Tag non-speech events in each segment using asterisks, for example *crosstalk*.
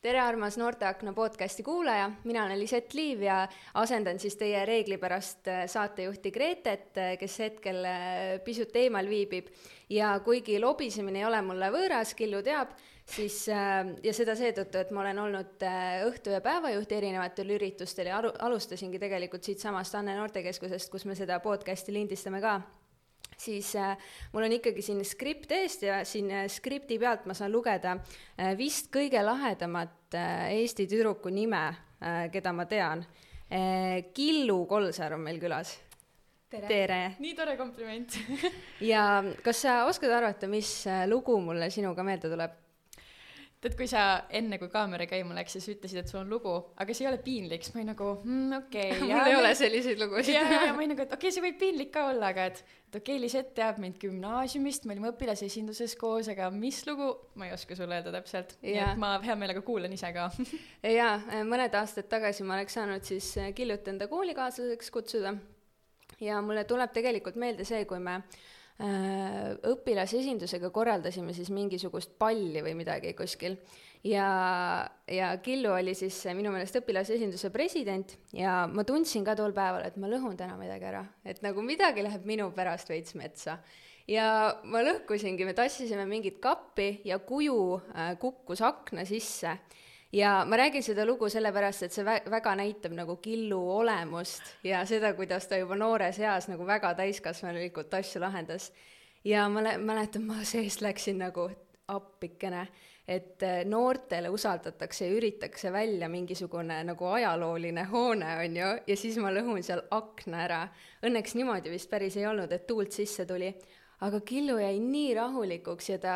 tere, armas Noorteakna podcasti kuulaja, mina olen Lisett Liiv ja asendan siis teie reeglipärast äh, saatejuhti Gretet, äh, kes hetkel äh, pisut eemal viibib. ja kuigi lobisemine ei ole mulle võõras, Killu teab, siis ja seda seetõttu, et ma olen olnud õhtu- ja päevajuht erinevatel üritustel ja alu-, alustasingi tegelikult siitsamast Anne Noortekeskusest, kus me seda podcasti lindistame ka siis äh, mul on ikkagi siin skript eest ja siin skripti pealt ma saan lugeda äh, vist kõige lahedamat äh, Eesti tüdruku nime äh,, keda ma tean äh,. Killu Kolsar on meil külas. tere, tere. nii tore kompliment ja kas sa oskad arvata, mis lugu mulle sinuga meelde tuleb? Tead, kui sa enne, kui kaamera käima läks, siis ütlesid, et sul on lugu, aga see ei ole piinlik, siis ma olin nagu mm, okei *laughs* okay,. mul ei ole selliseid lugusid. ja, ja, ja ma olin nagu, et okei okay,, see võib piinlik ka olla, aga et, et okei okay,, Lisett teab mind gümnaasiumist, me olime õpilasesinduses koos, aga mis lugu, ma ei oska sulle öelda täpselt. nii et ma hea meelega kuulan ise ka *laughs* jaa, mõned aastad tagasi ma oleks saanud siis Killut enda koolikaaslaseks kutsuda ja mulle tuleb tegelikult meelde see, kui me äh, Äh, õpilasesindusega korraldasime siis mingisugust palli või midagi kuskil. Ja, ja Killu oli siis minu meelest õpilasesinduse president ja ma tundsin ka tol päeval, et ma lõhun täna midagi ära, et nagu midagi läheb minu pärast veits metsa. ja ma lõhkusingi, me tassisime mingit kappi ja kuju äh, kukkus akna sisse ja ma räägin seda lugu sellepärast, et see vä-, väga näitab nagu Killu olemust ja seda, kuidas ta juba noores eas nagu väga täiskasvanulikult asju lahendas. ja ma lä-, mäletan, ma seest läksin nagu appikene, et äh, noortele usaldatakse ja üritatakse välja mingisugune nagu ajalooline hoone, on ju, ja siis ma lõhun seal akna ära. Õnneks niimoodi vist päris ei olnud, et tuult sisse tuli. aga Killu jäi nii rahulikuks ja ta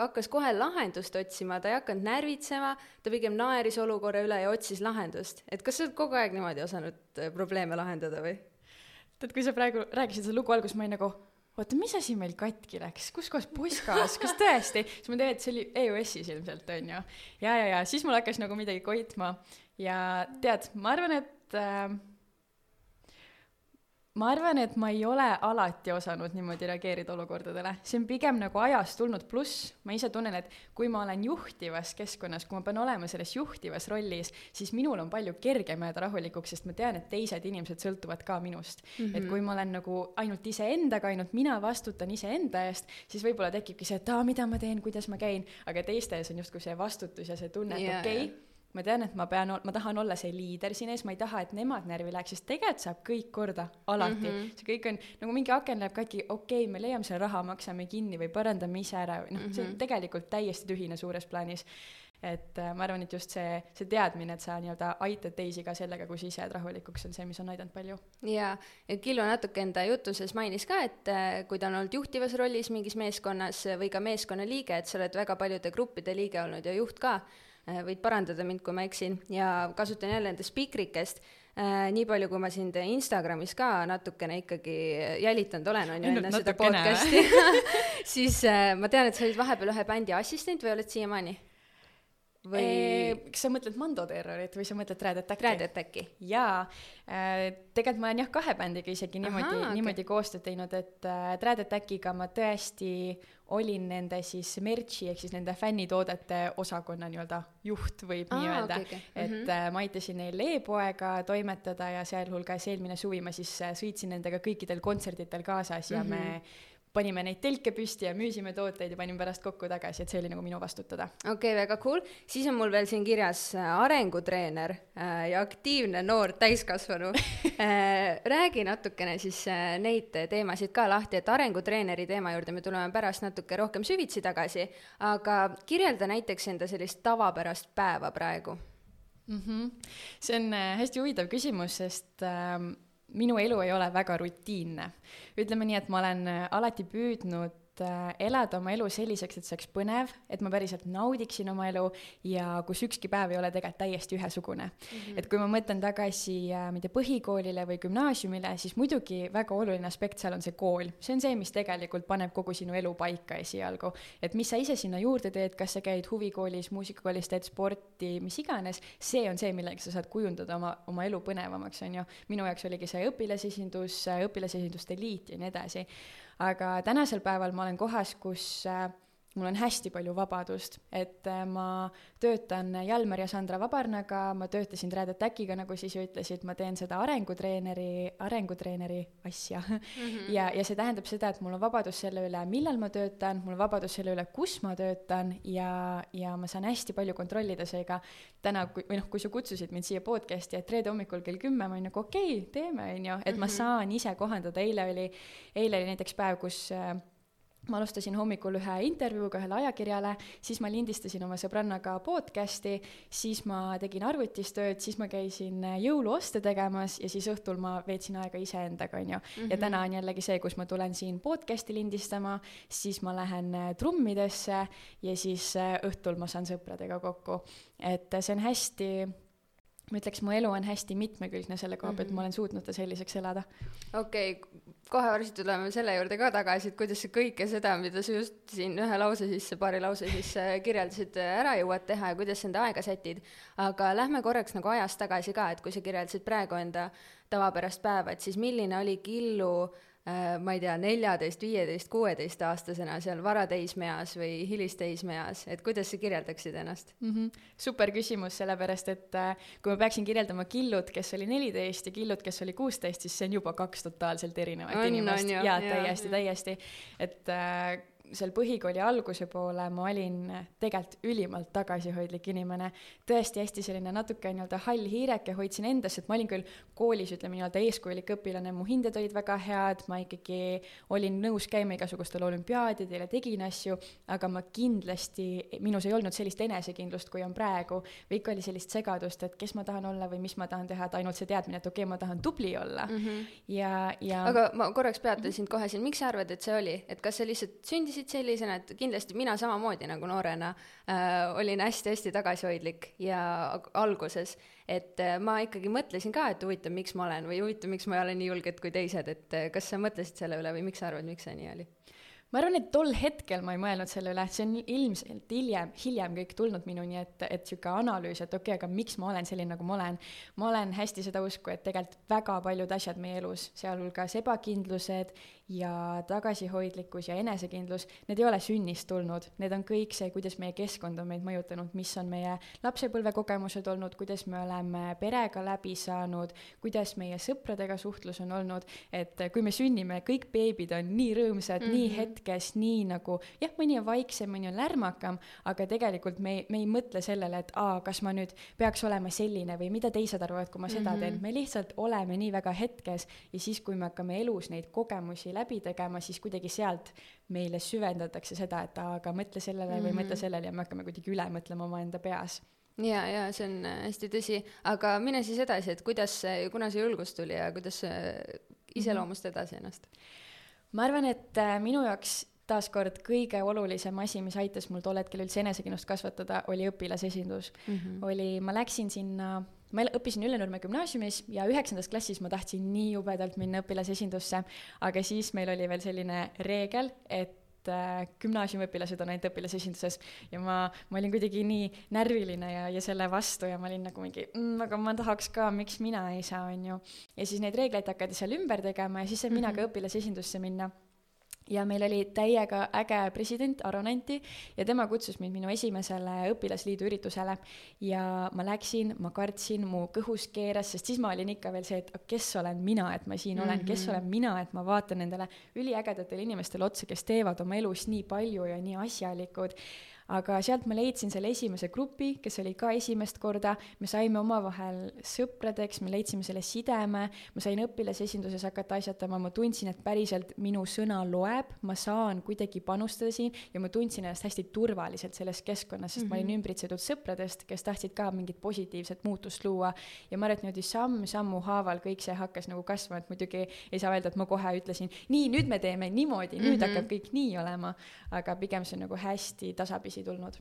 hakkas kohe lahendust otsima, ta ei hakanud närvitsema, ta pigem naeris olukorra üle ja otsis lahendust. et kas sa oled kogu aeg niimoodi osanud äh, probleeme lahendada või? tead, kui sa praegu rääkisid seda lugu alguses, ma olin nagu oota, mis asi meil katki läks, kus kohas poskas, kas tõesti? siis ma tean, et see oli EOS-is ilmselt, on ju. ja, ja, ja siis mul hakkas nagu midagi koitma ja tead, ma arvan, et äh, ma arvan, et ma ei ole alati osanud niimoodi reageerida olukordadele, see on pigem nagu ajast tulnud, pluss ma ise tunnen, et kui ma olen juhtivas keskkonnas, kui ma pean olema selles juhtivas rollis, siis minul on palju kergem jääda rahulikuks, sest ma tean, et teised inimesed sõltuvad ka minust mm. -hmm. et kui ma olen nagu ainult iseendaga, ainult mina vastutan iseenda eest, siis võib-olla tekibki see, et aa, mida ma teen, kuidas ma käin, aga teiste ees on justkui see vastutus ja see tunne, et yeah, okei okay,, ma tean, et ma pean, ma tahan olla see liider siin ees, ma ei taha, et nemad närvi läheks, sest tegelikult saab kõik korda, alati mm. -hmm. see kõik on, nagu mingi aken läheb katki, okei okay,, me leiame selle raha, maksame kinni või parandame ise ära, noh mm -hmm., see on mhm. tegelikult täiesti tühine suures plaanis. et äh, ma arvan, et just see, see teadmine, et sa nii-öelda aitad teisi ka sellega, kui sa ise jääd rahulikuks, on see, mis on aidanud palju. jaa, ja Killu natuke enda jutuses mainis ka, et äh, kui ta on olnud juhtivas rollis mingis meeskonnas või ka meeskonnaliige, et sa oled väga paljude gruppide liige olnud ja juht ka võid parandada mind, kui ma eksin, ja kasutan jälle enda spiikrikest äh,, nii palju, kui ma sind Instagramis ka natukene ikkagi jälitanud olen, on ju, enne seda podcast'i. *laughs* Siis äh, ma tean, et sa olid vahepeal ühe bändi assistent või oled siiamaani? Või kas sa mõtled Mando Terrorit või sa mõtled Red Attacki? Red Attacki. jaa äh,, tegelikult ma olen jah, kahe bändiga isegi niimoodi, okay. niimoodi koostööd teinud, et äh, Red Attackiga ma tõesti olin nende siis merch'i ehk siis nende fännitoodete osakonna nii-öelda juht, võib Aa, nii öelda okay,. Okay. et mm -hmm. äh, ma aitasin neil e-poega toimetada ja sealhulgas eelmine suvi ma siis äh, sõitsin nendega kõikidel kontserditel kaasas ja mm -hmm. me panime neid telke püsti ja müüsime tooteid ja panime pärast kokku tagasi, et see oli nagu minu vastutada. okei okay,, väga cool. siis on mul veel siin kirjas äh, arengutreener äh, ja aktiivne noor täiskasvanu *laughs* äh, räägi natukene siis neid teemasid ka lahti, et arengutreeneri teema juurde me tuleme pärast natuke rohkem süvitsi tagasi, aga kirjelda näiteks enda sellist tavapärast päeva praegu mm. -hmm. see on hästi huvitav küsimus, sest äh, minu elu ei ole väga rutiinne. ütleme nii, et ma olen äh, alati püüdnud elada oma elu selliseks, et see oleks põnev, et ma päriselt naudiksin oma elu ja kus ükski päev ei ole tegelikult täiesti ühesugune mm. -hmm. et kui ma mõtlen tagasi, äh, ma ei tea, põhikoolile või gümnaasiumile, siis muidugi väga oluline aspekt seal on see kool. see on see, mis tegelikult paneb kogu sinu elu paika esialgu. et mis sa ise sinna juurde teed, kas sa käid huvikoolis, muusikakoolis, teed sporti, mis iganes, see on see, millega sa saad kujundada oma, oma elu põnevamaks, on ju. minu jaoks oligi see õpilasesindus, õpilasesinduste liit ja nii edasi aga tänasel päeval ma olen kohas, kus äh, mul on hästi palju vabadust, et äh, ma töötan Jalmar ja Sandra Vabarnaga, ma töötasin Trad Attackiga, nagu siis ütlesid, ma teen seda arengutreeneri, arengutreeneri asja mm. -hmm. ja, ja see tähendab seda, et mul on vabadus selle üle, millal ma töötan, mul on vabadus selle üle, kus ma töötan ja, ja ma saan hästi palju kontrollida, seega täna, kui, või noh, kui sa kutsusid mind siia podcast'i, et reede hommikul kell kümme, ma olin nagu okei okay,, teeme, on ju, et ma mhm. saan ise kohandada, eile oli, eile oli näiteks päev, kus äh, ma alustasin hommikul ühe intervjuuga ühele ajakirjale, siis ma lindistasin oma sõbrannaga podcast'i, siis ma tegin arvutis tööd, siis ma käisin jõuluoste tegemas ja siis õhtul ma veetsin aega iseendaga, onju. ja mhm. täna on jällegi see, kus ma tulen siin podcast'i lindistama, siis ma lähen trummidesse ja siis õhtul ma saan sõpradega kokku. et see on hästi ma ütleks, mu elu on hästi mitmekülgne selle koha pealt mm, -hmm. ma olen suutnud ta selliseks elada. okei okay,, kohe varsti tuleme selle juurde ka tagasi, et kuidas sa kõike seda, mida sa just siin ühe lause sisse, paari lause sisse kirjeldasid, ära jõuad teha ja kuidas sa enda aega sätid. aga lähme korraks nagu ajas tagasi ka, et kui sa kirjeldasid praegu enda tavapärast päeva, et siis milline oli Killu äh, ma ei tea, neljateist, viieteist, kuueteistaastasena seal varateismeeas või hilisteismeeas, et kuidas sa kirjeldaksid ennast mm? -hmm. super küsimus, sellepärast et äh, kui ma peaksin kirjeldama Killut, kes oli neliteist ja Killut, kes oli kuusteist, siis see on juba kaks totaalselt erinevat on, inimest. jaa, täiesti, täiesti, et äh, seal põhikooli alguse poole ma olin tegelikult ülimalt tagasihoidlik inimene, tõesti hästi selline natuke nii-öelda hall hiireke, hoidsin endasse, et ma olin küll koolis, ütleme nii-öelda eeskujulik õpilane, mu hinded olid väga head, ma ikkagi olin nõus käima igasugustel olümpiaadidel ja tegin asju, aga ma kindlasti, minus ei olnud sellist enesekindlust, kui on praegu, või ikka oli sellist segadust, et kes ma tahan olla või mis ma tahan teha, et ainult see teadmine, et okei okay,, ma tahan tubli olla. Mm. -hmm. ja, ja aga ma korraks peatan sind kohe siin, miks sa arvad, et see oli, et kas see lihtsalt sündis mängisid sellisena, et kindlasti mina samamoodi nagu noorena äh, olin hästi-hästi tagasihoidlik ja alguses, et äh, ma ikkagi mõtlesin ka, et huvitav, miks ma olen või huvitav, miks ma ei ole nii julged kui teised, et äh, kas sa mõtlesid selle üle või miks sa arvad, miks see nii oli? ma arvan, et tol hetkel ma ei mõelnud selle üle, see on ilmselt hiljem, hiljem kõik tulnud minuni, et, et sihuke analüüs, et okei okay,, aga miks ma olen selline, nagu ma olen. ma olen hästi seda usku, et tegelikult väga paljud asjad meie elus, sealhulgas ebakindlused ja tagasihoidlikkus ja enesekindlus, need ei ole sünnist tulnud, need on kõik see, kuidas meie keskkond on meid mõjutanud, mis on meie lapsepõlvekogemused olnud, kuidas me oleme perega läbi saanud, kuidas meie sõpradega suhtlus on olnud, et kui me sünnime, kõik beebid on nii rõõmsad mm, -hmm. nii mhm. hetkes, nii nagu jah, mõni on vaiksem, mõni on lärmakam, aga tegelikult me ei, me ei mõtle sellele, et aa, kas ma nüüd peaks olema selline või mida teised arvavad, kui ma seda mm -hmm. teen, me lihtsalt oleme nii väga hetkes ja siis, kui me hakkame elus neid kogemusi läbi tegema, siis kuidagi sealt meile süvendatakse seda, et aga mõtle sellele mm -hmm. või mõtle mhm. sellele ja me hakkame kuidagi üle mõtlema omaenda peas ja, ja see on äh, hästi tõsi, aga mine siis edasi, et kuidas kuna see julgus tuli ja kuidas iseloomustad edasi ennast? ma arvan, et äh, minu jaoks taaskord kõige olulisem asi, mis aitas mul tol hetkel üldse enesekindlust kasvatada, oli õpilasesindus mm. -hmm. oli, ma läksin sinna ma õppisin Ülenurme gümnaasiumis ja üheksandas klassis ma tahtsin nii jubedalt minna õpilasesindusse, aga siis meil oli veel selline reegel, et äh, gümnaasiumiõpilased on ainult õpilasesinduses ja ma, ma olin kuidagi nii närviline ja, ja selle vastu ja ma olin nagu mingi mm,, aga ma tahaks ka, miks mina ei saa, on ju. ja siis neid reegleid hakati seal ümber tegema ja siis sain mm -hmm. mina ka õpilasesindusse minna ja meil oli täiega äge president Aro Nanti ja tema kutsus mind minu esimesele õpilasliidu üritusele ja ma läksin, ma kartsin, mu kõhus keeras, sest siis ma olin ikka veel see, et kes olen mina, et ma siin mm -hmm. olen, kes mhm. olen mina, et ma vaatan nendele üliägedatele inimestele otsa, kes teevad oma elus nii palju ja nii asjalikud aga sealt ma leidsin selle esimese grupi, kes oli ka esimest korda, me saime omavahel sõpradeks, me leidsime selle sideme, ma sain õpilasesinduses hakata asjatama, ma tundsin, et päriselt minu sõna loeb, ma saan kuidagi panustada siin ja ma tundsin ennast hästi turvaliselt selles keskkonnas, sest mm -hmm. ma olin mhm. ümbritsetud sõpradest, kes tahtsid ka mingit positiivset muutust luua ja ma arvan, et niimoodi samm-sammu haaval kõik see hakkas nagu kasvama, et muidugi ei saa öelda, et ma kohe ütlesin, nii, nüüd me teeme niimoodi, nüüd mm -hmm. hakkab kõik nii olema, aga pigem see on nagu hästi tasapisi tagasi tulnud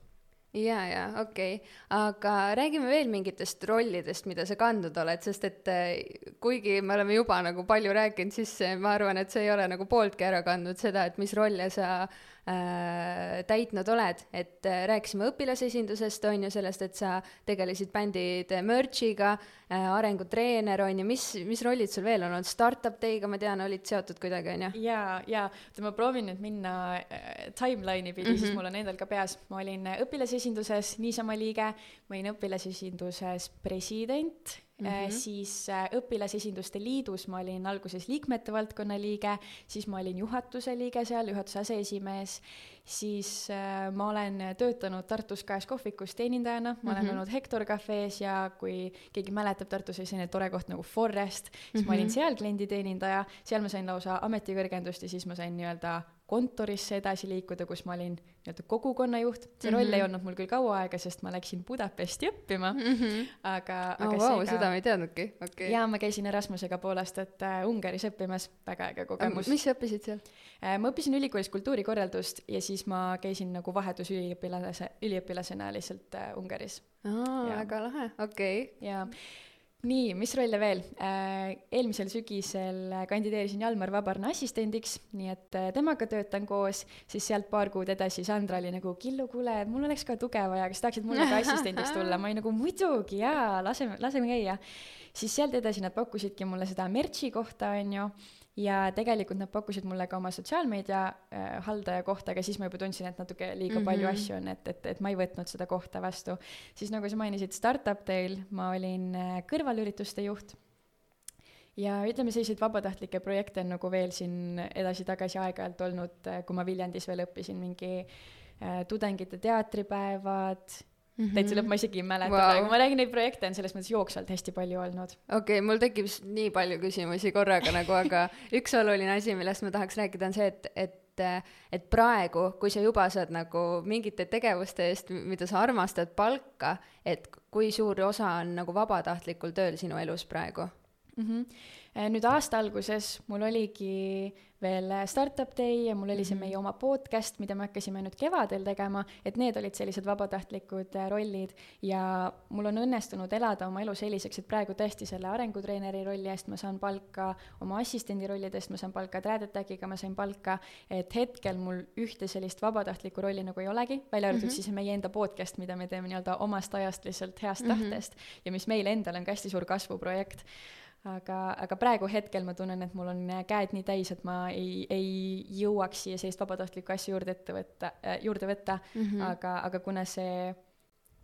ja, ja okei okay., aga räägime veel mingitest rollidest, mida sa kandnud oled, sest et äh, kuigi me oleme juba nagu palju rääkinud, siis ma arvan, et sa ei ole nagu pooltki ära kandnud seda, et mis rolle sa äh, täitnud oled, et äh, rääkisime õpilasesindusest, on ju, sellest, et sa tegelesid bändide merch'iga äh,, arengutreener, on ju, mis, mis rollid sul veel on olnud, Startup Day'ga ma tean, olid seotud kuidagi, on ju? jaa, jaa, oota ma proovin nüüd minna äh, timeline'i pidi mm, -hmm. siis mhm. mul on endal ka peas, ma olin õpilasesinduses niisama liige, ma olin õpilasesinduses president Mm -hmm. siis äh, Õpilasesinduste Liidus ma olin alguses liikmete valdkonna liige, siis ma olin juhatuse liige seal, juhatuse aseesimees, siis äh, ma olen töötanud Tartus Käes kohvikus teenindajana, ma olen mm -hmm. olnud Hector Cafe's ja kui keegi mäletab, Tartus oli selline tore koht nagu Forest, siis mm -hmm. ma olin mhm. seal klienditeenindaja, seal ma sain lausa ametikõrgendust ja siis ma sain nii-öelda kontorisse edasi liikuda, kus ma olin nii-öelda kogukonnajuht. see roll mm -hmm. ei olnud mul küll kaua aega, sest ma läksin Budapesti õppima mm, -hmm. aga, aga oh, wow, seega... seda ma ei teadnudki, okei okay.. jaa, ma käisin Erasmusega pool aastat äh, Ungaris õppimas, väga äge kogemus. mis sa õppisid seal äh,? ma õppisin ülikoolis kultuurikorraldust ja siis ma käisin nagu vahetusüliõpilase, üliõpilasena lihtsalt äh, Ungaris. aa, väga lahe, okei okay.. jaa nii, mis rolle veel? Äh, eelmisel sügisel kandideerisin Jalmar Vabarna assistendiks, nii et äh, temaga töötan koos, siis sealt paar kuud edasi Sandra oli nagu, Killu, kuule, mul oleks ka tuge vaja, kas tahaksid mulle ka assistendiks tulla? ma olin nagu muidugi jaa, laseme, laseme käia. siis sealt edasi nad pakkusidki mulle seda merch'i kohta, on ju ja tegelikult nad pakkusid mulle ka oma sotsiaalmeedia äh, haldaja kohta, aga siis ma juba tundsin, et natuke liiga mm -hmm. palju asju on, et, et, et ma ei võtnud seda kohta vastu. siis nagu sa mainisid, Startup Day'l ma olin äh, kõrvalürituste juht ja ütleme, selliseid vabatahtlikke projekte on nagu veel siin edasi-tagasi aeg-ajalt olnud, äh, kui ma Viljandis veel õppisin, mingi äh, tudengite teatripäevad Mm -hmm. täitsa lõpp, ma isegi ei mäleta wow. praegu, ma räägin, neid projekte on selles mõttes jooksvalt hästi palju olnud. okei okay,, mul tekib nii palju küsimusi korraga nagu, aga *laughs* üks oluline asi, millest ma tahaks rääkida, on see, et, et, et praegu, kui sa juba saad nagu mingite tegevuste eest, mida sa armastad, palka, et kui suur osa on nagu vabatahtlikul tööl sinu elus praegu mm? -hmm. nüüd aasta alguses mul oligi veel Startup Day ja mul oli see mhm. meie oma podcast, mida me hakkasime nüüd kevadel tegema, et need olid sellised vabatahtlikud äh, rollid ja mul on õnnestunud elada oma elu selliseks, et praegu tõesti selle arengutreeneri rolli eest ma saan palka, oma assistendi rollide eest ma saan palka, Tradetagiga ma sain palka, et hetkel mul ühte sellist vabatahtlikku rolli nagu ei olegi, välja arvatud mm -hmm. siis meie enda podcast, mida me teeme nii-öelda omast ajast lihtsalt heast mm -hmm. tahtest ja mis meile endale on ka hästi suur kasvuprojekt aga, aga praegu hetkel ma tunnen, et mul on käed nii täis, et ma ei, ei jõuaks siia sellist vabatahtlikku asja juurde ette võtta äh,, juurde võtta mm, -hmm. aga, aga kuna see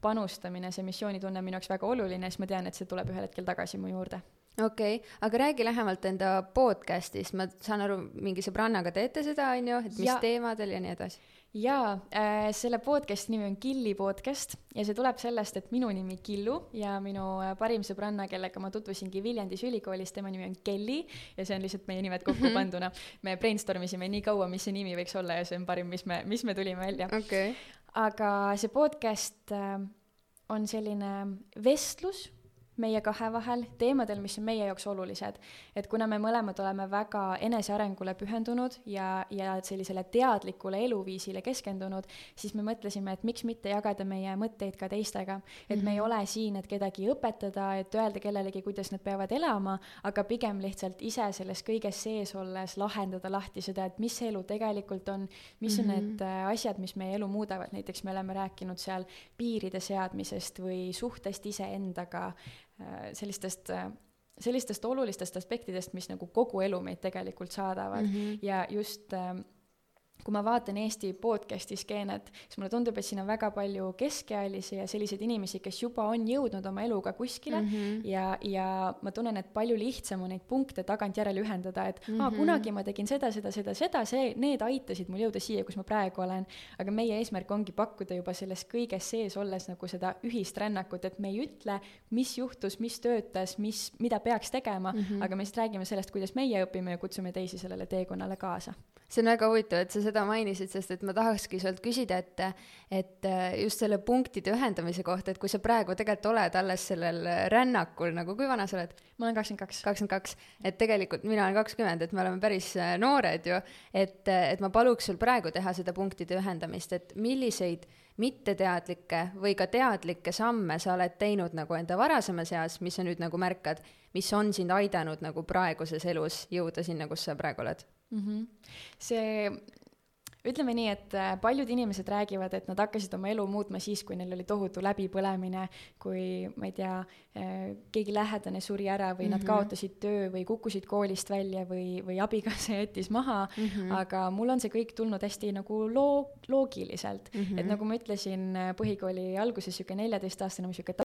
panustamine, see missioonitunne on minu jaoks väga oluline, siis ma tean, et see tuleb ühel hetkel tagasi mu juurde okei okay., aga räägi lähemalt enda podcast'ist, ma saan aru, mingi sõbrannaga teete seda, on ju, et mis ja, teemadel ja nii edasi? Jaa äh,, selle podcast'i nimi on Killi podcast ja see tuleb sellest, et minu nimi Killu ja minu äh, parim sõbranna, kellega ma tutvusingi Viljandis ülikoolis, tema nimi on Kelly ja see on lihtsalt meie nimed kokku mhm. panduna. me brainstorm isime nii kaua, mis see nimi võiks olla ja see on parim, mis me, mis me tulime välja okay.. aga see podcast äh, on selline vestlus meie kahe vahel teemadel, mis on meie jaoks olulised. et kuna me mõlemad oleme väga enesearengule pühendunud ja, ja sellisele teadlikule eluviisile keskendunud, siis me mõtlesime, et miks mitte jagada meie mõtteid ka teistega. et mm -hmm. me ei mhm. ole siin, et kedagi õpetada, et öelda kellelegi, kuidas nad peavad elama, aga pigem lihtsalt ise selles kõiges sees olles lahendada lahti seda, et mis see elu tegelikult on, mis mm -hmm. on mhm. need äh, asjad, mis meie elu muudavad, näiteks me oleme rääkinud seal piiride seadmisest või suhtest iseendaga sellistest äh, sellistest olulistest aspektidest, mis nagu kogu elu meid tegelikult saadavad mm -hmm. ja just äh, kui ma vaatan Eesti podcast'i skeenet, siis mulle tundub, et siin on väga palju keskealisi ja selliseid inimesi, kes juba on jõudnud oma eluga kuskile mm -hmm. ja, ja ma tunnen, et palju lihtsam on neid punkte tagantjärele ühendada, et mm -hmm. aa, mhm. kunagi ma tegin seda, seda, seda, seda, see, need aitasid mul jõuda siia, kus ma praegu olen. aga meie eesmärk ongi pakkuda juba selles kõiges sees olles nagu seda ühist rännakut, et me ei ütle, mis juhtus, mis töötas, mis, mida peaks tegema mm, -hmm. aga me lihtsalt räägime sellest, kuidas meie õpime ja kutsume teisi sellele teekonnale kaasa see on väga huvitav, et sa seda mainisid, sest et ma tahakski sult küsida, et, et äh, just selle punktide ühendamise kohta, et kui sa praegu tegelikult oled alles sellel rännakul nagu, kui vana sa oled? ma olen kakskümmend kaks. kakskümmend kaks, et tegelikult mina olen kakskümmend, et me oleme päris äh, noored ju, et, et ma paluks sul praegu teha seda punktide ühendamist, et milliseid mitteteadlikke või ka teadlikke samme sa oled teinud nagu enda varasemas eas, mis sa nüüd nagu märkad, mis on sind aidanud nagu praeguses elus jõuda sinna, kus sa praegu oled mm. -hmm. see ütleme nii, et äh, paljud inimesed räägivad, et nad hakkasid oma elu muutma siis, kui neil oli tohutu läbipõlemine, kui ma ei tea, äh, keegi lähedane suri ära või mm -hmm. nad mhm. kaotasid töö või kukkusid koolist välja või, või abikaasa *laughs* jättis maha mm, -hmm. aga mul on see kõik tulnud hästi nagu loo-, loogiliselt mm, -hmm. et nagu ma ütlesin äh, põhikooli alguses, niisugune neljateistaastane, niisugune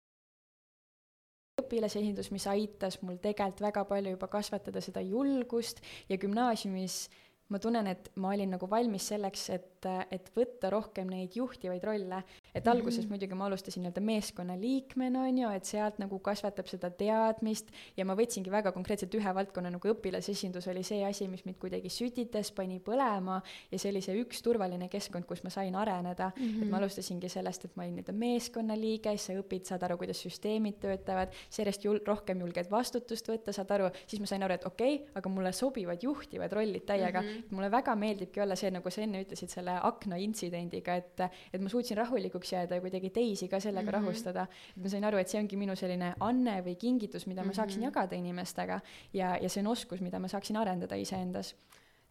õpilasesindus, mis aitas mul tegelikult väga palju juba kasvatada seda julgust ja gümnaasiumis ma tunnen, et ma olin nagu valmis selleks, et, et võtta rohkem neid juhtivaid rolle. et alguses mm -hmm. muidugi ma alustasin nii-öelda meeskonnaliikmena, on ju, et sealt nagu kasvatab seda teadmist ja ma võtsingi väga konkreetselt ühe valdkonna nagu õpilasesindus oli see asi, mis mind kuidagi sütitas, pani põlema ja see oli see üks turvaline keskkond, kus ma sain areneda mm. -hmm. et ma alustasingi sellest, et ma olin nii-öelda meeskonnaliige, sa õpid, saad aru, kuidas süsteemid töötavad, sa järjest jul-, rohkem julged vastutust võtta, saad aru, siis ma sain aru, et okei okay,, aga mulle sobivad juhtivad rollid täiega mm, -hmm mulle väga meeldibki olla see, nagu sa enne ütlesid selle akna intsidendiga, et, et ma suutsin rahulikuks jääda ja kuidagi teisi ka sellega mm -hmm. rahustada. et ma sain aru, et see ongi minu selline anne või kingitus, mida ma saaksin mm -hmm. jagada inimestega ja, ja see on oskus, mida ma saaksin arendada iseendas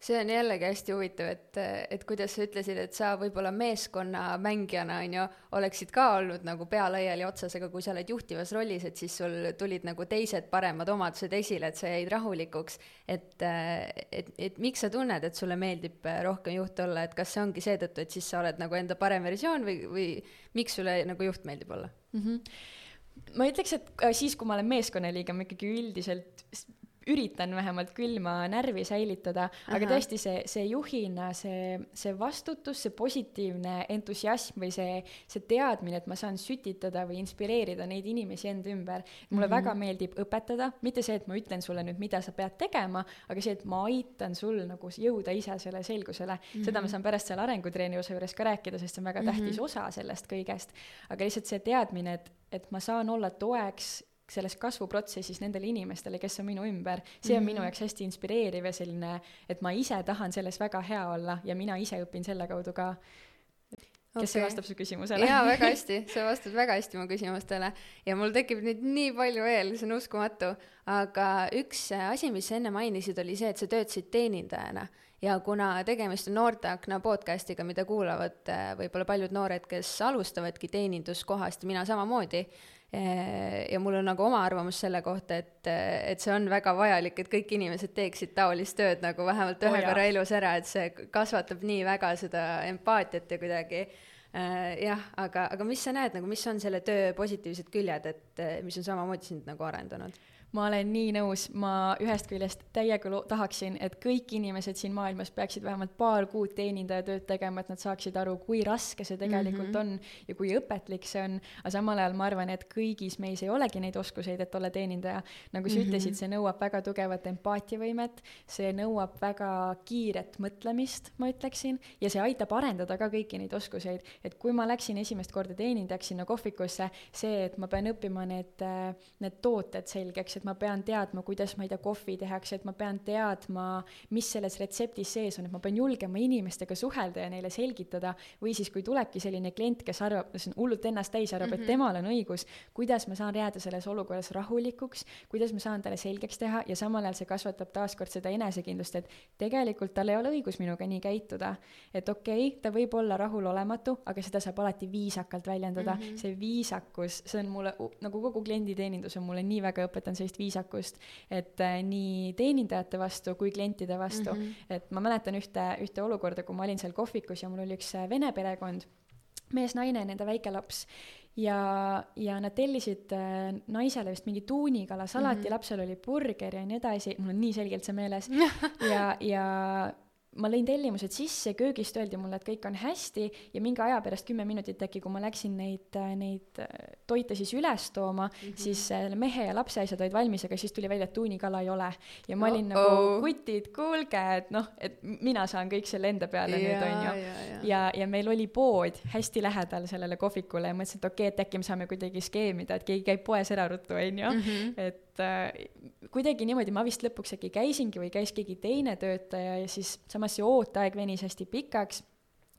see on jällegi hästi huvitav, et, et kuidas sa ütlesid, et sa võib-olla meeskonnamängijana, on ju, oleksid ka olnud nagu pea laiali otsas, aga kui sa oled juhtivas rollis, et siis sul tulid nagu teised paremad omadused esile, et sa jäid rahulikuks. et, et, et miks sa tunned, et sulle meeldib rohkem juht olla, et kas see ongi seetõttu, et siis sa oled nagu enda parem versioon või, või miks sulle nagu juht meeldib olla mm? -hmm. ma ütleks, et siis, kui ma olen meeskonnaliige, ma ikkagi üldiselt üritan vähemalt külma närvi säilitada, aga tõesti see, see juhina, see, see vastutus, see positiivne entusiasm või see, see teadmine, et ma saan sütitada või inspireerida neid inimesi enda ümber. mulle mm -hmm. väga meeldib õpetada, mitte see, et ma ütlen sulle nüüd, mida sa pead tegema, aga see, et ma aitan sul nagu jõuda ise selle selgusele mm. -hmm. seda ma saan pärast seal arengutreeniuse juures ka rääkida, sest see on väga tähtis mm -hmm. osa sellest kõigest. aga lihtsalt see teadmine, et, et ma saan olla toeks selles kasvuprotsessis nendele inimestele, kes on minu ümber, see on mm -hmm. minu jaoks hästi inspireeriv ja selline, et ma ise tahan selles väga hea olla ja mina ise õpin selle kaudu ka. kes okay. see vastab su küsimusele? jaa, väga hästi, sa vastad väga hästi mu küsimustele ja mul tekib nüüd nii palju veel, see on uskumatu, aga üks asi, mis sa enne mainisid, oli see, et sa töötasid teenindajana ja kuna tegemist on Noorteakna podcast'iga, mida kuulavad äh, võib-olla paljud noored, kes alustavadki teeninduskohast mina samamoodi, ja mul on nagu oma arvamus selle kohta, et, et see on väga vajalik, et kõik inimesed teeksid taolist tööd nagu vähemalt ühe oh, korra elus ära, et see kasvatab nii väga seda empaatiat ja kuidagi äh, jah, aga, aga mis sa näed nagu, mis on selle töö positiivsed küljed, et mis on samamoodi sind nagu arendanud? Ma olen nii nõus, ma ühest küljest täiega lo-, tahaksin, et kõik inimesed siin maailmas peaksid vähemalt paar kuud teenindajatööd tegema, et nad saaksid aru, kui raske see tegelikult mm -hmm. on ja kui õpetlik see on, aga samal ajal ma arvan, et kõigis meis ei olegi neid oskuseid, et olla teenindaja. nagu sa mm -hmm. ütlesid, see nõuab väga tugevat empaatiavõimet, see nõuab väga kiiret mõtlemist, ma ütleksin, ja see aitab arendada ka kõiki neid oskuseid. et kui ma läksin esimest korda teenindajaks sinna kohvikusse, see, et ma pean õppima need, need tooted selgeks, et ma pean teadma, kuidas, ma ei tea, kohvi tehakse, et ma pean teadma, mis selles retseptis sees on, et ma pean julgema inimestega suhelda ja neile selgitada, või siis kui tulebki selline klient, kes arvab, see on hullult ennast täis, arvab mm, -hmm. et mhm. temal on õigus, kuidas ma saan jääda selles olukorras rahulikuks, kuidas ma saan talle selgeks teha ja samal ajal see kasvatab taaskord seda enesekindlust, et tegelikult tal ei ole õigus minuga nii käituda. et okei okay,, ta võib olla rahulolematu, aga seda saab alati viisakalt väljendada mm, -hmm. see viisakus, see on mulle, nagu kogu klienditeenindus on mulle nii väga õpetanud sellist viisakust, et äh, nii teenindajate vastu kui klientide vastu mm. -hmm. et ma mäletan ühte, ühte olukorda, kui ma olin seal kohvikus ja mul oli üks äh, vene perekond, mees, naine, nende väike laps ja, ja nad tellisid äh, naisele vist mingi tuunikala salati mm, -hmm. lapsel oli burger ja nii edasi, mul on nii selgelt see meeles *laughs* ja, ja ma lõin tellimused sisse, köögist öeldi mulle, et kõik on hästi ja mingi aja pärast, kümme minutit äkki, kui ma läksin neid, neid toite siis üles tooma mm, -hmm. siis selle mehe ja lapse asjad olid valmis, aga siis tuli välja, et tuunikala ei ole. ja ma olin oh -oh. nagu, kutid, kuulge, et noh, et mina saan kõik selle enda peale ja, nüüd, on ju. ja, ja. ja, ja meil oli pood hästi lähedal sellele kohvikule ja mõtlesin, et okei okay,, et äkki me saame kuidagi skeemida, et keegi käib poes ära ruttu, on ju, mhm. et et äh, kuidagi niimoodi ma vist lõpuks äkki käisingi või käis keegi teine töötaja ja siis samas see ooteaeg venis hästi pikaks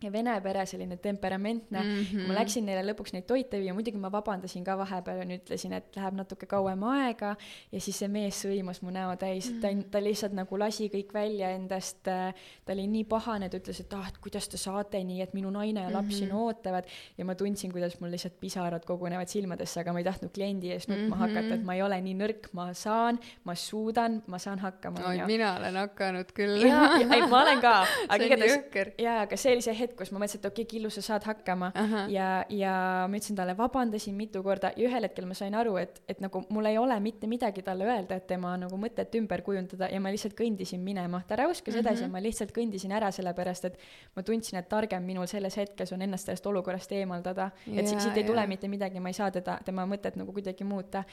ja vene pere selline temperamentne mm. -hmm. ma läksin neile lõpuks neid toite viia, muidugi ma vabandasin ka vahepeal ja ütlesin, et läheb natuke kauem aega ja siis see mees sõimas mu näo täis mm, -hmm. ta, ta lihtsalt nagu lasi kõik välja endast. ta oli nii pahane, ta ütles, et ah, et kuidas te saate nii, et minu naine ja laps mm -hmm. ootavad ja ma tundsin, kuidas mul lihtsalt pisarad kogunevad silmadesse, aga ma ei tahtnud kliendi ees nutma mm -hmm. hakata, et ma ei ole nii nõrk, ma saan, ma suudan, ma saan hakkama. oi, mina olen hakanud küll. jaa, ei ma olen ka, *laughs* aga igatahes, jaa, aga see oli see hetk, hetk, kus ma mõtlesin, et okei okay,, Killu, sa saad hakkama. -huh. ja, ja ma ütlesin talle, vabandasin mitu korda ja ühel hetkel ma sain aru, et, et nagu mul ei ole mitte midagi talle öelda, et tema nagu mõtet ümber kujundada ja ma lihtsalt kõndisin minema. ta räuskas -huh. edasi ja mhm. ma lihtsalt kõndisin ära, sellepärast et ma tundsin, et targem minul selles hetkes on ennast sellest olukorrast eemaldada. et siit, siit ei tule mitte midagi, ma ei saa teda, tema mõtet nagu kuidagi muuta.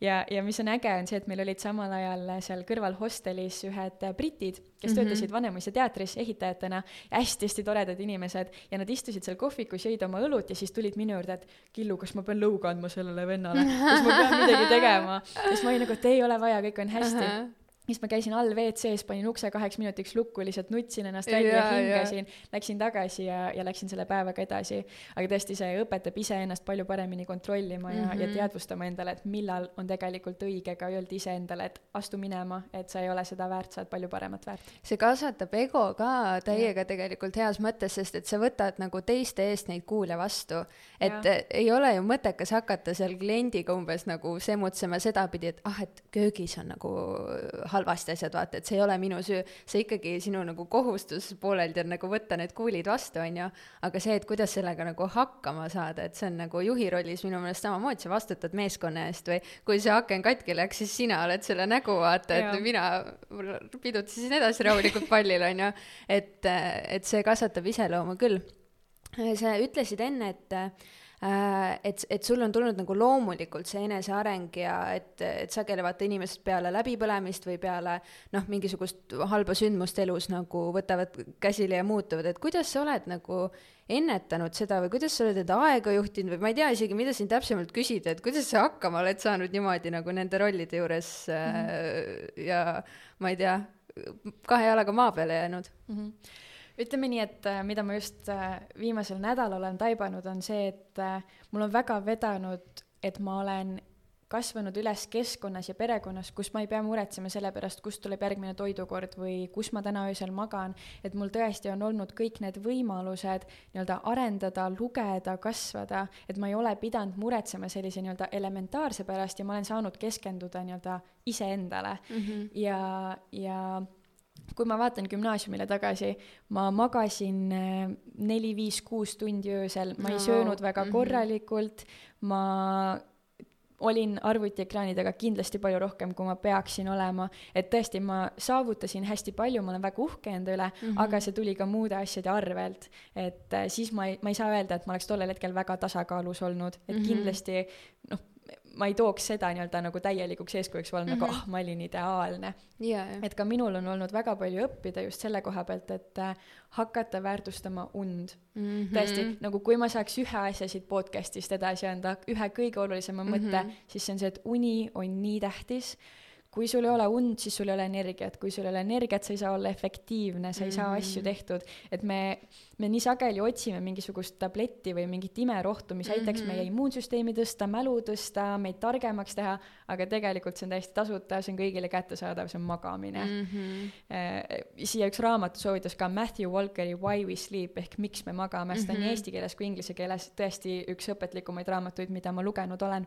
ja, ja mis on äge, on see, et meil olid samal ajal seal kõrval hostelis ühed britid, kes mm -hmm. töötasid Vanemuise teatris ehitajatena ja hästi-hästi toredad inimesed inimesed ja nad istusid seal kohvikus, jõid oma õlut ja siis tulid minu juurde, et Killu, kas ma pean lõuga andma sellele vennale, kas ma pean midagi tegema. ja siis ma olin nagu, et ei ole vaja, kõik on hästi uh. -huh siis ma käisin all WC-s, panin ukse kaheks minutiks lukku, lihtsalt nutsin ennast välja ja, hingasin, läksin tagasi ja, ja läksin selle päevaga edasi. aga tõesti, see õpetab iseennast palju paremini kontrollima ja mm, -hmm. ja mhm. teadvustama endale, et millal on tegelikult õige ka öelda iseendale, et astu minema, et sa ei ole seda väärt, sa oled palju paremat väärt. see kasvatab ego ka täiega ja. tegelikult heas mõttes, sest et sa võtad nagu teiste eest neid kuule vastu. et ja. ei ole ju mõttekas hakata seal kliendiga umbes nagu semutsema sedapidi, et ah, et köögis on nagu halvasti asjad, vaata, et see ei ole minu süü, see ikkagi sinu nagu kohustus pooleldi on nagu võtta need kuulid vastu, on ju, aga see, et kuidas sellega nagu hakkama saada, et see on nagu juhi rollis minu meelest samamoodi, sa vastutad meeskonna eest või kui see aken katki läks, siis sina oled selle nägu, vaata, et mina pidutasin edasi rahulikult pallil, on ju, et, et see kasvatab iseloomu küll. sa ütlesid enne, et et, et sul on tulnud nagu loomulikult see eneseareng ja et, et sageli vaata inimesed peale läbipõlemist või peale noh, mingisugust halba sündmust elus nagu võtavad käsile ja muutuvad, et kuidas sa oled nagu ennetanud seda või kuidas sa oled enda aega juhtinud või ma ei tea isegi, mida siin täpsemalt küsida, et kuidas sa hakkama oled saanud niimoodi nagu nende rollide juures mm -hmm. ja ma ei tea, kahe jalaga maa peale jäänud mm. -hmm ütleme nii, et äh, mida ma just äh, viimasel nädalal olen taibanud, on see, et äh, mul on väga vedanud, et ma olen kasvanud üles keskkonnas ja perekonnas, kus ma ei pea muretsema selle pärast, kust tuleb järgmine toidukord või kus ma täna öösel magan, et mul tõesti on olnud kõik need võimalused nii-öelda arendada, lugeda, kasvada, et ma ei ole pidanud muretsema sellise nii-öelda elementaarse pärast ja ma olen saanud keskenduda nii-öelda iseendale. Mm -hmm. ja, ja kui ma vaatan gümnaasiumile tagasi, ma magasin äh, neli, viis, kuus tundi öösel, ma ei söönud väga mhm. korralikult, ma olin arvutiekraani taga kindlasti palju rohkem, kui ma peaksin olema, et tõesti, ma saavutasin hästi palju, ma olen väga uhke enda üle mm, -hmm. aga see tuli ka muude asjade arvelt. et äh, siis ma ei, ma ei saa öelda, et ma oleks tollel hetkel väga tasakaalus olnud, et mm -hmm. kindlasti noh, ma ei tooks seda nii-öelda nagu täielikuks eeskujuks olla mm -hmm. nagu ah, ma olin ideaalne yeah,. Yeah. et ka minul on olnud väga palju õppida just selle koha pealt, et äh, hakata väärtustama und mm. -hmm. tõesti, nagu kui ma saaks ühe asja siit podcast'ist edasi anda, ühe kõige olulisema mõtte mm, -hmm. siis see on see, et uni on nii tähtis kui sul ei ole und, siis sul ei ole energiat, kui sul ei ole energiat, sa ei saa olla efektiivne, sa ei saa asju mhm. tehtud, et me, me nii sageli otsime mingisugust tabletti või mingit imerohtu, mis aitaks mm -hmm. meie immuunsüsteemi tõsta, mälu tõsta, meid targemaks teha, aga tegelikult see on täiesti tasuta, see on kõigile kättesaadav, see on magamine mm. -hmm. siia üks raamatusoovitus ka Matthew Walkeri Why we sleep ehk Miks me magame, seda mm -hmm. nii mhm. eesti keeles kui inglise keeles, tõesti üks õpetlikumaid raamatuid, mida ma lugenud olen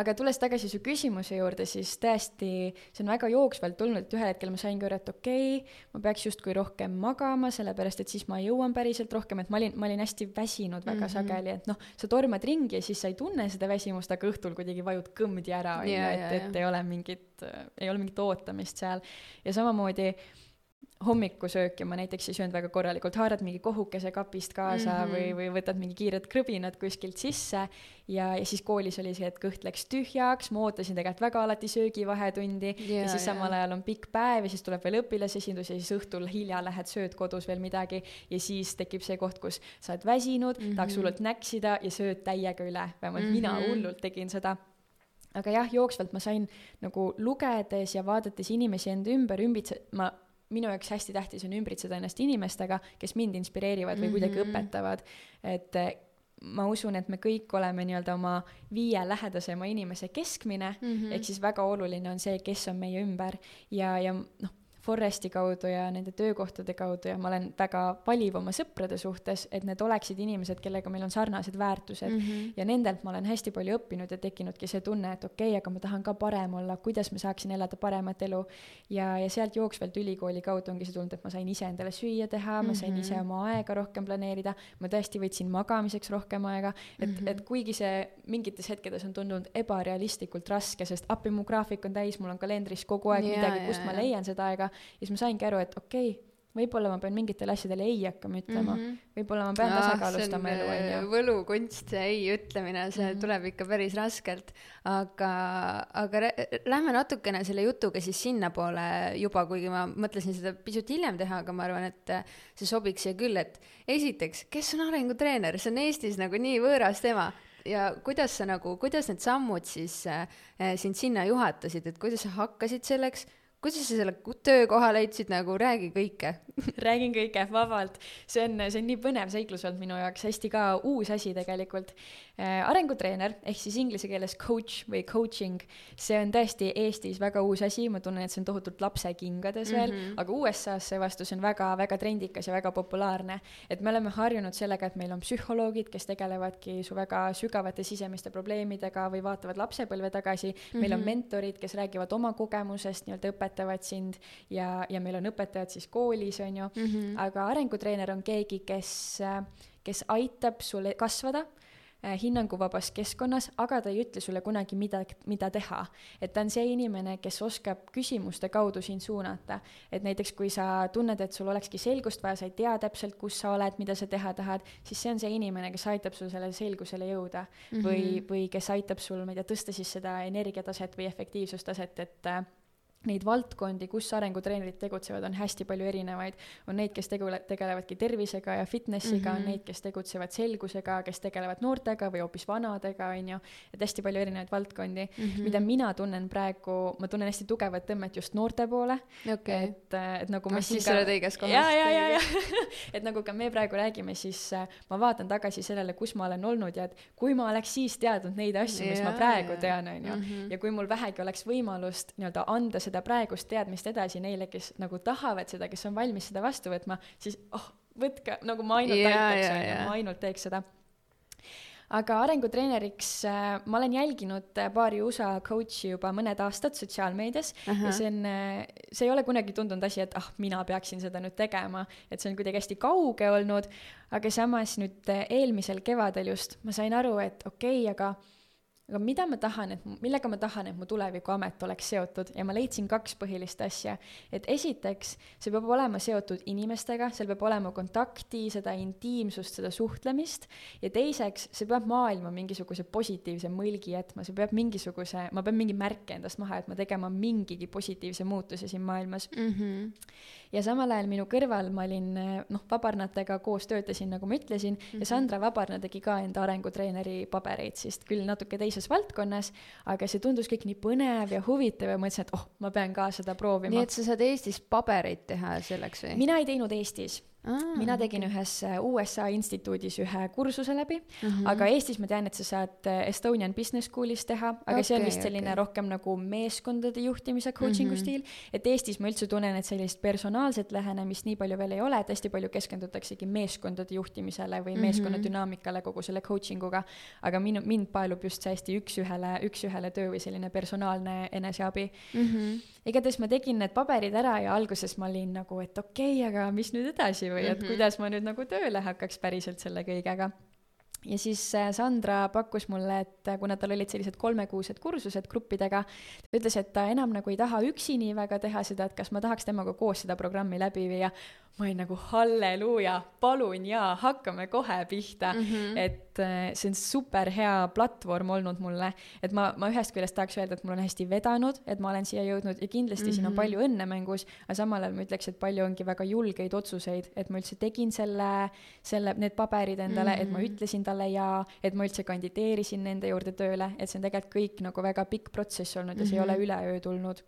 aga tulles tagasi su küsimuse juurde, siis tõesti, see on väga jooksvalt tulnud, et ühel hetkel ma saingi aru, et okei okay,, ma peaks justkui rohkem magama, sellepärast et siis ma jõuan päriselt rohkem, et ma olin, ma olin hästi väsinud väga mm -hmm. sageli, et noh, sa tormad ringi ja siis sa ei tunne seda väsimust, aga õhtul kuidagi vajud kõmdi ära, on ju, et, et ei ole mingit, ei ole mingit ootamist seal. ja samamoodi hommikusööki ma näiteks ei söönud väga korralikult, haarad mingi kohukese kapist kaasa mm -hmm. või, või võtad mingi kiired krõbinad kuskilt sisse ja, ja siis koolis oli see, et kõht läks tühjaks, ma ootasin tegelikult väga alati söögivahetundi yeah, ja siis samal yeah. ajal on pikk päev ja siis tuleb veel õpilasesindus ja siis õhtul hilja lähed, sööd kodus veel midagi ja siis tekib see koht, kus sa oled väsinud mm, -hmm. tahaks hullult näksida ja sööd täiega üle, vähemalt mm -hmm. mina mhm. hullult tegin seda aga jah, jooksvalt ma sain nagu lugedes ja vaadates inimesi enda ümber ümbitse-, ma minu jaoks hästi tähtis on ümbritseda ennast inimestega, kes mind inspireerivad või kuidagi Mhm. õpetavad, et eh, ma usun, et me kõik oleme nii-öelda oma viie lähedasema inimese keskmine mm -hmm. ehk siis väga oluline on see, kes on meie ümber ja, ja noh, Foresti kaudu ja nende töökohtade kaudu ja ma olen väga valiv oma sõprade suhtes, et need oleksid inimesed, kellega meil on sarnased väärtused mm. -hmm. ja nendelt ma olen hästi palju õppinud ja tekkinudki see tunne, et okei okay,, aga ma tahan ka parem olla, kuidas ma saaksin elada paremat elu. ja, ja sealt jooksvalt ülikooli kaudu ongi see tulnud, et ma sain ise endale süüa teha, ma sain Mhm. ise oma aega rohkem planeerida, ma tõesti võtsin magamiseks rohkem aega, et mm, Mhm. -hmm. et kuigi see mingites hetkedes on tundunud ebarealistlikult raske, sest appi mu graafik on täis, mul on kalendris kogu aeg Jaa, midagi, kust ma jaa. leian seda aega, ja siis ma saingi aru, et okei okay, võib-olla ma pean mingitele asjadele ei hakkama ütlema mm. -hmm. võib-olla ma pean tasakaalustama elu, on ju. võlukunst, see ei ütlemine, see mm. -hmm. tuleb ikka päris raskelt. aga, aga lähme natukene selle jutuga siis sinnapoole juba, kuigi ma mõtlesin seda pisut hiljem teha, aga ma arvan, et äh, see sobiks siia küll, et esiteks, kes on arengutreener, see on Eestis nagu nii võõras teema ja kuidas sa nagu, kuidas need sammud siis äh, äh, sind sinna juhatasid, et kuidas sa hakkasid selleks, kuidas sa selle töökoha leidsid, nagu räägi kõike. *laughs* räägin kõike vabalt, see on, see on nii põnev seiklus olnud minu jaoks, hästi ka uus asi tegelikult äh,. arengutreener ehk siis inglise keeles coach või coaching, see on tõesti Eestis väga uus asi, ma tunnen, et see on tohutult lapsekingades veel mm. -hmm. aga USA-s seevastu see on väga-väga trendikas ja väga populaarne. et me oleme harjunud sellega, et meil on psühholoogid, kes tegelevadki su väga sügavate sisemiste probleemidega või vaatavad lapsepõlve tagasi mm, -hmm. meil on Mhm. mentorid, kes räägivad oma kogemusest, nii-öelda õpetavad sind ja, ja meil on õpetajad siis koolis, on ju mm. -hmm. aga arengutreener on keegi, kes, kes aitab sul kasvada äh, hinnanguvabas keskkonnas, aga ta ei ütle sulle kunagi, mida, mida teha. et ta on see inimene, kes oskab küsimuste kaudu sind suunata. et näiteks, kui sa tunned, et sul olekski selgust vaja, sa ei tea täpselt, kus sa oled, mida sa teha tahad, siis see on see inimene, kes aitab sul sellele selgusele jõuda mm. -hmm. või, või kes aitab sul, ma ei tea, tõsta siis seda energiataset või efektiivsustaset, et neid valdkondi, kus arengutreenerid tegutsevad, on hästi palju erinevaid. on neid, kes tegule-, tegelevadki tervisega ja fitnessiga mm, -hmm. on Mhm. neid, kes tegutsevad selgusega, kes tegelevad noortega või hoopis vanadega, on ju. et hästi palju erinevaid valdkondi mm, -hmm. mida mina tunnen praegu, ma tunnen hästi tugevat tõmmet just noorte poole. okei et, et nagu me siis siin sa oled õiges kohas. ja, ja, ja, ja *laughs* et nagu ka me praegu räägime, siis äh, ma vaatan tagasi sellele, kus ma olen olnud ja et kui ma oleks siis teadnud neid asju, mis ma Jaa, praegu jaa. tean, on ju. Mhm. ja kui mul vähegi oleks võimalust nii-öelda anda seda praegust teadmist edasi neile, kes nagu tahavad seda, kes on valmis seda vastu võtma, siis oh, võtke, nagu ma ainult Jaa, aitaks, ju, jaa. ma ainult teeks seda. Aga arengutreeneriks äh, ma olen jälginud äh, paari USA coach'i juba mõned aastad sotsiaalmeedias ja see on, see ei ole kunagi tundunud asi, et ah, mina peaksin seda nüüd tegema, et see on kuidagi hästi kauge olnud, aga samas nüüd äh, eelmisel kevadel just ma sain aru, et okei okay,, aga aga mida ma tahan, et, millega ma tahan, et mu tulevikuamet oleks seotud ja ma leidsin kaks põhilist asja. et esiteks, see peab olema seotud inimestega, seal peab olema kontakti, seda intiimsust, seda suhtlemist, ja teiseks, see peab maailma mingisuguse positiivse mõlgi jätma, see peab mingisuguse, ma pean mingi märke endast maha jätma, tegema mingigi positiivse muutuse siin maailmas mm. -hmm. Ja samal ajal minu kõrval ma olin, noh, Vabarnatega koos töötasin, nagu ma ütlesin mm, -hmm. ja Sandra Vabarna tegi ka enda arengutreeneri pabereid, siis küll natuke teises valdkonnas, aga see tundus kõik nii põnev ja huvitav ja mõtlesin, et oh, ma pean ka seda proovima. nii et sa saad Eestis pabereid teha selleks või? mina ei teinud Eestis Aa, mina tegin ühes äh, USA instituudis ühe kursuse läbi mm. -hmm. aga Eestis ma tean, et sa saad äh, Estonian Business School'is teha, aga okay, see on vist selline okay. rohkem nagu meeskondade juhtimise coaching'u mm -hmm. stiil, et Eestis ma üldse tunnen, et sellist personaalset lähenemist nii palju veel ei ole, et hästi palju keskendutaksegi meeskondade juhtimisele või Mhm. meeskonna dünaamikale kogu selle coaching uga, aga minu, mind paelub just see hästi üks-ühele, üks-ühele töö või selline personaalne eneseabi mm. -hmm. Igatahes ma tegin need paberid ära ja alguses ma olin nagu, et okei okay,, aga mis nüüd edasi või et Mhm. kuidas ma nüüd nagu tööle hakkaks päriselt selle kõigega. ja siis äh, Sandra pakkus mulle, et äh, kuna tal olid sellised kolmekuused kursused gruppidega, ta ütles, et ta enam nagu ei taha üksi nii väga teha seda, et kas ma tahaks temaga koos seda programmi läbi viia. Ma olin nagu halleluuja, palun jaa, hakkame kohe pihta mm. -hmm. et äh, see on super hea platvorm olnud mulle, et ma, ma ühest küljest tahaks öelda, et mul on hästi vedanud, et ma olen siia jõudnud ja kindlasti mm -hmm. siin on Mhm. palju õnne mängus, aga samal ajal ma ütleks, et palju ongi väga julgeid otsuseid, et ma üldse tegin selle, selle, need paberid endale mm, -hmm. et ma Mhm. ütlesin talle jaa, et ma üldse kandideerisin nende juurde tööle, et see on tegelikult kõik nagu väga pikk protsess olnud ja see mm -hmm. ei ole üleöö tulnud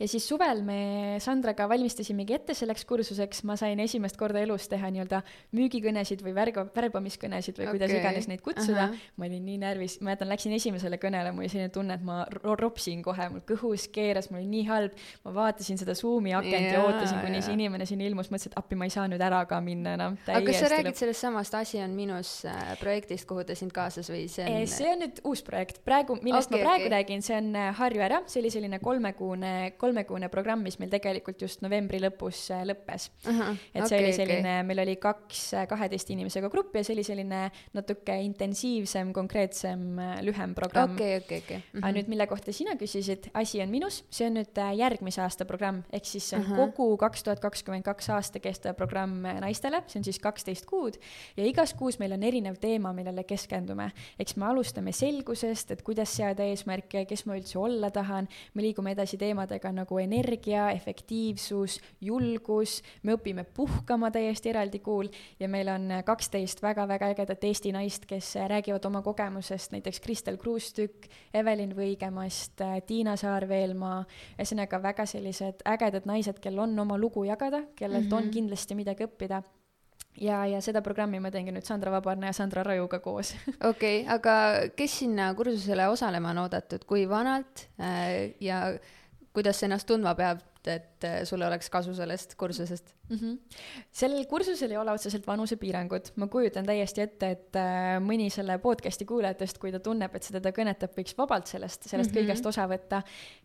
ja siis suvel me Sandraga valmistasimegi ette selleks kursuseks, ma sain esimest korda elus teha nii-öelda müügikõnesid või värga, värbamiskõnesid või okay. kuidas iganes neid kutsuda uh. -huh. ma olin nii närvis, ma mäletan, läksin esimesele kõnele, mul oli selline tunne, et ma ropsin kohe, mul kõhus keeras, mul oli nii halb. ma vaatasin seda Zoomi akent yeah, ja ootasin, kuni see inimene sinna ilmus, mõtlesin, et appi, ma ei saa nüüd ära ka minna enam. aga kas sa räägid sellest samast Asi on minus äh, projektist, kuhu ta sind kaasas või see on? see on nüüd uus projekt, praegu, millest okay, ma praegu okay. räägin, see on äh, Harju ära, see oli selline kolmekuune kolmekuune programm, mis meil tegelikult just novembri lõpus äh, lõppes et see okay, oli selline okay., meil oli kaks äh, kaheteist inimesega gruppi ja see oli selline natuke intensiivsem, konkreetsem, äh, lühem programm. okei, okei, okei. aga mhm. nüüd, mille kohta sina küsisid, asi on minus, see on nüüd järgmise aasta programm, ehk siis see on uh -huh. kogu kaks tuhat kakskümmend kaks aasta kestev programm naistele, see on siis kaksteist kuud ja igas kuus meil on erinev teema, millele keskendume. eks me alustame selgusest, et kuidas seada eesmärke, kes ma üldse olla tahan, me liigume edasi teemadega, teemadega nagu energia, efektiivsus, julgus, me õpime puhkama täiesti eraldi kuul ja meil on kaksteist väga-väga ägedat Eesti naist, kes räägivad oma kogemusest, näiteks Kristel Kruustükk, Evelin Võigemast, Tiina Saar-Veelmaa, ühesõnaga väga sellised ägedad naised, kel on oma lugu jagada, kellelt mm -hmm. on mhm. kindlasti midagi õppida ja, ja seda programmi ma teengi nüüd Sandra Vabarna ja Sandra Rajuga koos. *laughs* okei okay,, aga kes sinna kursusele osalema on oodatud, kui vanalt äh, ja kuidas ennast tundma pead, et äh, sul oleks kasu sellest kursusest mm? -hmm. sellel kursusel ei ole otseselt vanusepiirangut, ma kujutan täiesti ette, et äh, mõni selle podcast'i kuulajatest, kui ta tunneb, et see teda kõnetab, võiks vabalt sellest, sellest mm -hmm. kõigest osa võtta.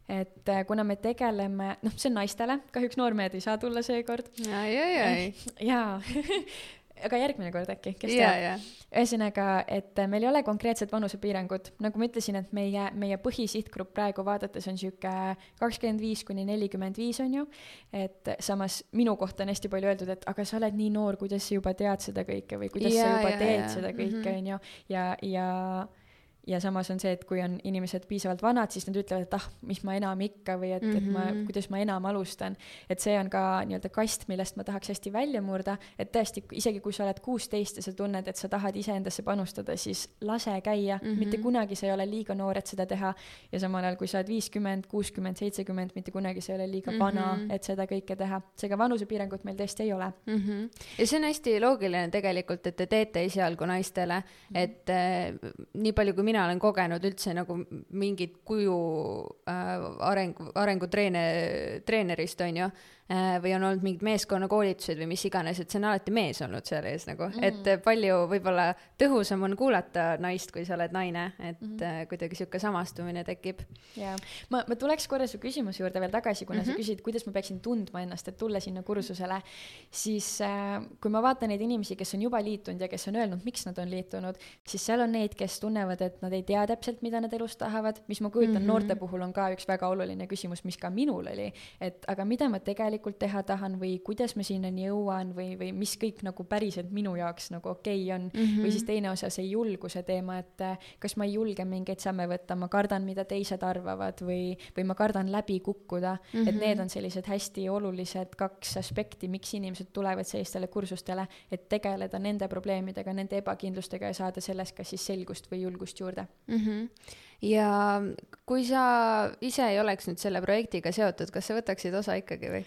et äh, kuna me tegeleme, noh, see on naistele, kahjuks noormehed ei saa tulla seekord. ai, ai, ai. jaa *laughs* aga järgmine kord äkki, kes yeah, teab yeah.. ühesõnaga, et meil ei ole konkreetset vanusepiirangut, nagu ma ütlesin, et meie, meie põhisihtgrupp praegu vaadates on sihuke kakskümmend viis kuni nelikümmend viis on ju. et samas minu kohta on hästi palju öeldud, et aga sa oled nii noor, kuidas sa juba tead seda kõike või kuidas yeah, sa juba yeah, teed yeah. seda kõike, mhm. on ju, ja, ja ja samas on see, et kui on inimesed piisavalt vanad, siis nad ütlevad, et ah, mis ma enam ikka või et mm, -hmm. et ma, mhm. kuidas ma enam alustan. et see on ka nii-öelda kast, millest ma tahaks hästi välja murda, et tõesti, isegi kui sa oled kuusteist ja sa tunned, et sa tahad iseendasse panustada, siis lase käia mm, -hmm. mitte kunagi sa ei ole liiga noor, et seda teha. ja samal ajal, kui sa oled viiskümmend, kuuskümmend, seitsekümmend, mitte kunagi sa ei ole liiga mm -hmm. vana, et seda kõike teha. seega vanusepiirangut meil tõesti ei ole mm. -hmm. ja see on hästi loogiline tegelikult, et te teete esialgu naistele, mhm. et äh, nii palju, kui mina mina olen kogenud üldse nagu mingit kuju äh, arengu, arengutreene, treenerist, on ju või on olnud mingid meeskonnakoolitused või mis iganes, et see on alati mees olnud seal ees nagu mm, -hmm. et palju võib-olla tõhusam on kuulata naist, kui sa oled naine, et mm -hmm. kuidagi sihuke samastumine tekib. jaa, ma, ma tuleks korra su küsimuse juurde veel tagasi, kuna mm -hmm. sa mhm. küsid, kuidas ma peaksin tundma ennast, et tulla sinna kursusele, siis äh, kui ma vaatan neid inimesi, kes on juba liitunud ja kes on öelnud, miks nad on liitunud, siis seal on neid, kes tunnevad, et nad ei tea täpselt, mida nad elus tahavad, mis ma kujutan mm, -hmm. noorte puhul on ka üks väga oluline küsimus, mis ka minul oli, et aga mida ma tegelikult tegelikult teha tahan või kuidas ma sinnani jõuan või, või mis kõik nagu päriselt minu jaoks nagu okei okay on mm. -hmm. või siis teine osa, see julguse teema, et äh, kas ma ei julge mingeid samme võtta, ma kardan, mida teised arvavad või, või ma kardan läbi kukkuda mm. -hmm. et need on sellised hästi olulised kaks aspekti, miks inimesed tulevad sellistele kursustele, et tegeleda nende probleemidega, nende ebakindlustega ja saada selles kas siis selgust või julgust juurde mm. -hmm ja kui sa ise ei oleks nüüd selle projektiga seotud, kas sa võtaksid osa ikkagi või?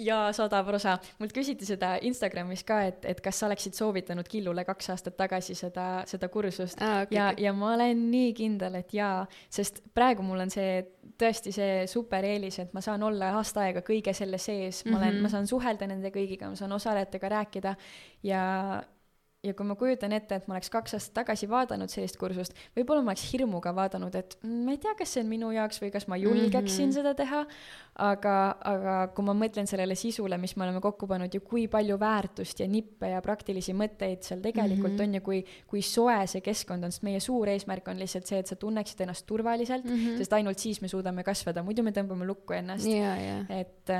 Ja sada prosa. mult küsiti seda Instagramis ka, et, et kas sa oleksid soovitanud Killule kaks aastat tagasi seda, seda kursust ah, okay, ja ja ma olen nii kindel, et jaa, sest praegu mul on see tõesti see super eelis, et ma saan olla aasta aega kõige selle sees, ma olen mm, -hmm. ma saan suhelda nende kõigiga, ma saan osalejatega rääkida ja ja kui ma kujutan ette, et ma oleks kaks aastat tagasi vaadanud sellist kursust, võib-olla ma oleks hirmuga vaadanud, et mm, ma ei tea, kas see on minu jaoks või kas ma julgeksin mm -hmm. seda teha, aga, aga kui ma mõtlen sellele sisule, mis me oleme kokku pannud ja kui palju väärtust ja nippe ja praktilisi mõtteid seal tegelikult mm -hmm. on ja kui, kui soe see keskkond on, sest meie suur eesmärk on lihtsalt see, et sa tunneksid ennast turvaliselt mm, -hmm. sest ainult siis me suudame kasvada, muidu me tõmbame lukku ennast yeah,. Yeah. et,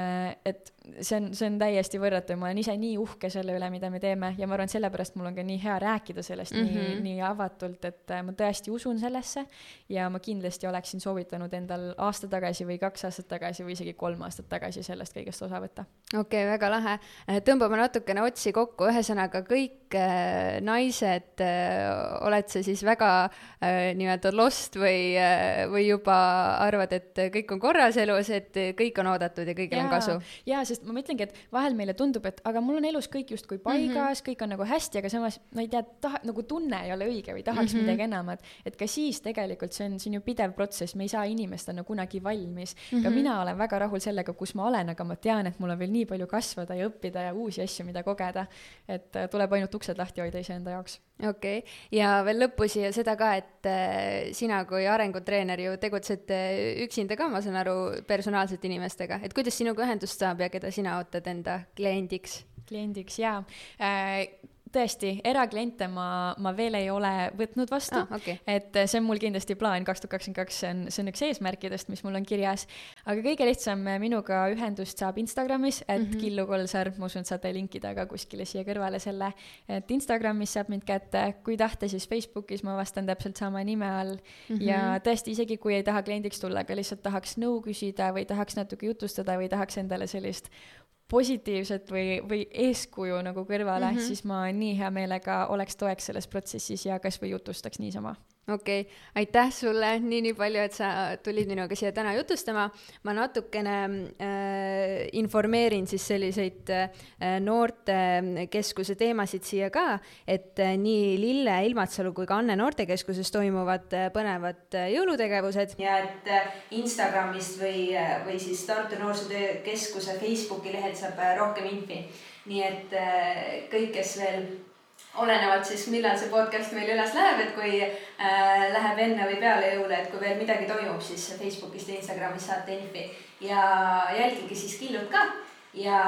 et see on, see on täiesti võrratu ja ma olen ise nii uhke selle üle, mida me teeme ja ma arvan, sellepärast mul on ka nii hea rääkida sellest mm -hmm. nii, mhm. nii avatult, et äh, ma tõesti usun sellesse ja ma kindlasti oleksin soovitanud endal aasta tagasi või kaks aastat tagasi või isegi kolm aastat tagasi sellest kõigest osa võtta. okei okay,, väga lahe. Äh, tõmbame natukene otsi kokku, ühesõnaga kõik äh, naised äh,, oled sa siis väga äh, nii-öelda lost või äh,, või juba arvad, et kõik on korras elus, et kõik on oodatud ja kõigil ja, on kasu? jaa, sest ma mõtlengi, et vahel meile tundub, et aga mul on elus kõik justkui paigas mm, -hmm. kõik on nagu hästi, aga samas ma ei tea, taha, nagu tunne ei ole õige või tahaks mm -hmm. midagi enamat. et ka siis tegelikult see on, see on ju pidev protsess, me ei saa inimestena kunagi valmis mm. -hmm. ka mhm. mina olen väga rahul sellega, kus ma olen, aga ma tean, et mul on veel nii palju kasvada ja õppida ja uusi asju, mida kogeda. et äh, tuleb ainult uksed lahti hoida iseenda jaoks. okei okay., ja veel lõppu siia seda ka, et äh, sina kui arengutreener ju tegutsed äh, üksinda ka, ma saan aru, personaalsete inimestega, et kuidas sinuga ühendust saab ja keda sina ootad enda kliendiks? kliendiks jaa äh, tõesti, erakliente ma, ma veel ei ole võtnud vastu ah,, okay. et see on mul kindlasti plaan, kaks tuhat kakskümmend kaks, see on, see on üks eesmärkidest, mis mul on kirjas. aga kõige lihtsam minuga ühendust saab Instagramis, et mm -hmm. Killu Kolsar, ma usun, et saate linkida ka kuskile siia kõrvale selle, et Instagramis saab mind kätte, kui tahta, siis Facebookis ma vastan täpselt sama nime all mm. -hmm. ja tõesti, isegi kui ei taha kliendiks tulla, aga lihtsalt tahaks nõu küsida või tahaks natuke jutustada või tahaks endale sellist positiivset või, või eeskuju nagu kõrvale mm, -hmm. siis ma nii hea meelega oleks toeks selles protsessis ja kasvõi jutustaks niisama okei okay., aitäh sulle nii, nii palju, et sa tulid minuga siia täna jutustama. ma natukene äh, informeerin siis selliseid äh, noortekeskuse teemasid siia ka, et äh, nii Lille Ilmatsalu kui ka Anne noortekeskuses toimuvad äh, põnevad äh, jõulutegevused ja et äh, Instagramist või äh,, või siis Tartu Noorsootöö Keskuse Facebooki lehelt saab äh, rohkem infi. nii et äh, kõik, kes veel olenevalt siis, millal see podcast meil üles läheb, et kui äh, läheb enne või peale jõule, et kui veel midagi toimub, siis Facebookist ja Instagramis saate infi ja jälgige siis Killut ka ja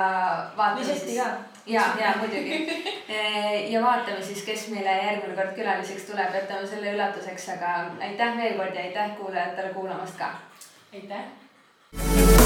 vaatame siis. ka. ja, ja muidugi *laughs* äh, ja vaatame siis, kes meile järgmine kord külaliseks tuleb, jätame selle üllatuseks, aga aitäh veel kord ja aitäh kuulajatele kuulamast ka. aitäh.